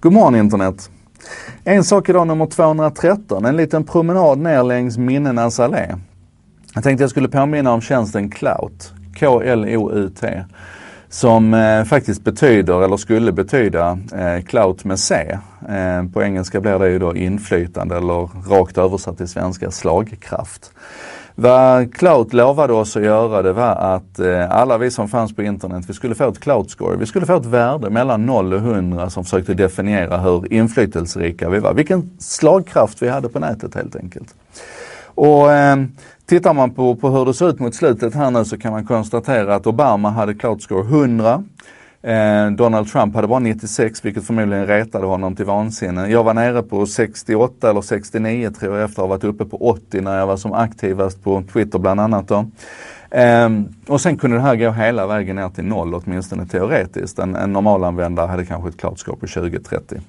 God morgon internet! En sak idag nummer 213, en liten promenad ner längs minnenas allé. Jag tänkte jag skulle påminna om tjänsten Clout, K-L-O-U-T, som eh, faktiskt betyder, eller skulle betyda, eh, clout med C. Eh, på engelska blir det ju då inflytande eller rakt översatt till svenska slagkraft. Vad Cloud lovade oss att göra det var att eh, alla vi som fanns på internet, vi skulle få ett Cloud score. Vi skulle få ett värde mellan 0 och 100 som försökte definiera hur inflytelserika vi var. Vilken slagkraft vi hade på nätet helt enkelt. Och eh, Tittar man på, på hur det ser ut mot slutet här nu så kan man konstatera att Obama hade Cloud score 100. Eh, Donald Trump hade bara 96 vilket förmodligen retade honom till vansinne. Jag var nere på 68 eller 69 tror jag efter att ha varit uppe på 80 när jag var som aktivast på Twitter bland annat. Då. Eh, och sen kunde det här gå hela vägen ner till noll åtminstone teoretiskt. En, en normalanvändare hade kanske ett Cloud score på 20-30.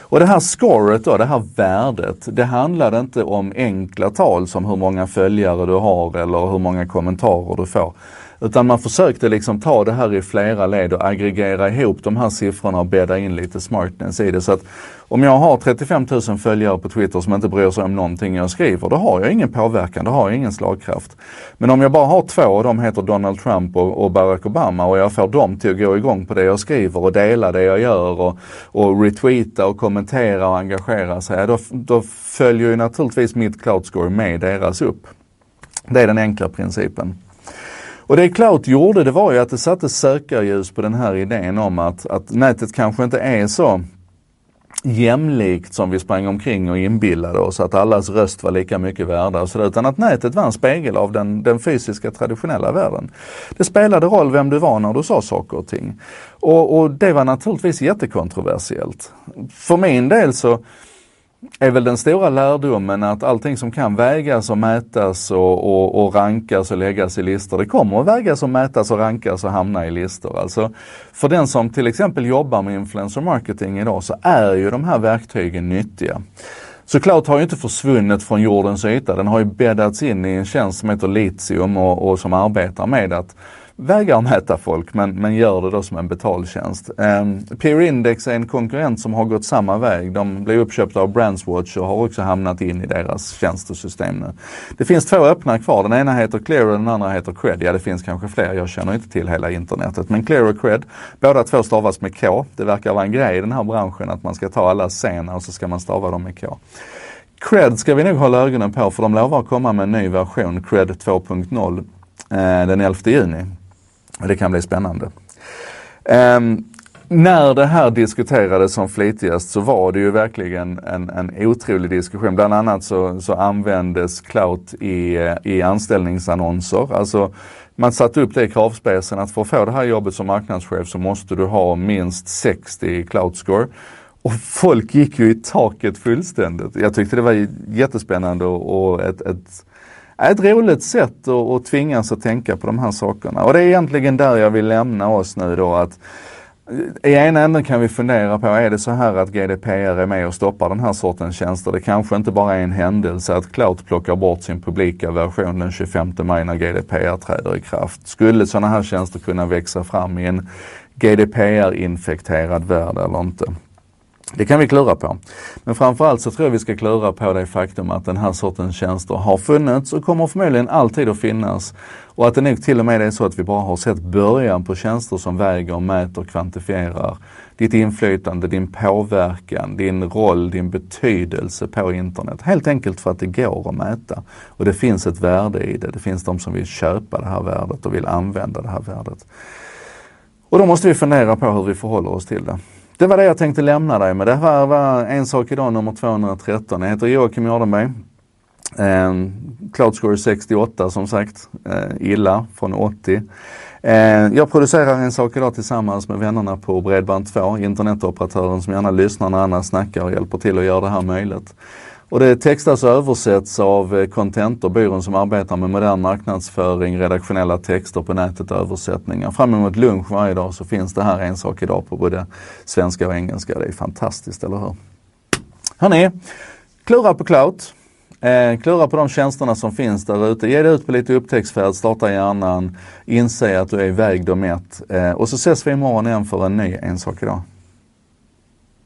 Och det här scoret då, det här värdet, det handlade inte om enkla tal som hur många följare du har eller hur många kommentarer du får. Utan man försökte liksom ta det här i flera led och aggregera ihop de här siffrorna och bädda in lite smartness i det. Så att om jag har 35 000 följare på Twitter som inte bryr sig om någonting jag skriver, då har jag ingen påverkan, då har jag ingen slagkraft. Men om jag bara har två och de heter Donald Trump och, och Barack Obama och jag får dem till att gå igång på det jag skriver och dela det jag gör och, och retweeta och kommentera och engagera sig, då, då följer ju naturligtvis mitt cloud score med deras upp. Det är den enkla principen. Och det Clout gjorde det var ju att det satte sökarljus på den här idén om att, att nätet kanske inte är så jämlikt som vi sprang omkring och inbillade oss att allas röst var lika mycket värda och sådär. utan att nätet var en spegel av den, den fysiska traditionella världen. Det spelade roll vem du var när du sa saker och ting. Och, och det var naturligtvis jättekontroversiellt. För min del så är väl den stora lärdomen att allting som kan vägas och mätas och, och, och, rankas och läggas i listor, det kommer att vägas och mätas och rankas och hamna i listor. Alltså, för den som till exempel jobbar med influencer marketing idag så är ju de här verktygen nyttiga. Så Cloud har ju inte försvunnit från jordens yta, den har ju bäddats in i en tjänst som heter Litium och, och som arbetar med att vägrar mäta folk men, men gör det då som en betaltjänst. Eh, Peer Index är en konkurrent som har gått samma väg. De blev uppköpta av Brandswatch och har också hamnat in i deras tjänstesystem nu. Det finns två öppna kvar. Den ena heter Clear och den andra heter Cred. Ja, det finns kanske fler. Jag känner inte till hela internetet. Men Clear och Cred, båda två stavas med K. Det verkar vara en grej i den här branschen att man ska ta alla sena och så ska man stava dem med K. Cred ska vi nog hålla ögonen på för de lovar att komma med en ny version, Cred 2.0, eh, den 11 juni. Det kan bli spännande. Um, när det här diskuterades som flitigast så var det ju verkligen en, en otrolig diskussion. Bland annat så, så användes clout i, i anställningsannonser. Alltså man satte upp det i kravspecen att för att få det här jobbet som marknadschef så måste du ha minst 60 i cloud score. Och folk gick ju i taket fullständigt. Jag tyckte det var jättespännande och, och ett, ett ett roligt sätt att, att tvingas att tänka på de här sakerna. Och det är egentligen där jag vill lämna oss nu då att eh, i ena änden kan vi fundera på, är det så här att GDPR är med och stoppar den här sortens tjänster? Det kanske inte bara är en händelse att Cloud plockar bort sin publika version den 25 maj när GDPR träder i kraft. Skulle sådana här tjänster kunna växa fram i en GDPR-infekterad värld eller inte? Det kan vi klura på. Men framförallt så tror jag vi ska klura på det faktum att den här sortens tjänster har funnits och kommer förmodligen alltid att finnas. Och att det nog till och med är så att vi bara har sett början på tjänster som väger, mäter, kvantifierar ditt inflytande, din påverkan, din roll, din betydelse på internet. Helt enkelt för att det går att mäta. Och det finns ett värde i det. Det finns de som vill köpa det här värdet och vill använda det här värdet. Och då måste vi fundera på hur vi förhåller oss till det. Det var det jag tänkte lämna dig med. Det här var En sak idag nummer 213. Jag heter Joakim Jardenberg. Eh, Cloud Score 68 som sagt. Eh, illa från 80. Eh, jag producerar En sak idag tillsammans med vännerna på Bredband2, internetoperatören som gärna lyssnar när andra snackar och hjälper till att göra det här möjligt. Och det textas och översätts av eh, Contentor, byrån som arbetar med modern marknadsföring, redaktionella texter på nätet och översättningar. Fram emot lunch varje dag så finns det här en sak idag på både svenska och engelska. Det är fantastiskt, eller hur? Hörni, klura på cloud. Eh, klura på de tjänsterna som finns där ute. Ge dig ut på lite upptäcktsfärd, starta hjärnan, inse att du är vägd och mätt. Eh, och så ses vi imorgon igen för en ny En sak idag.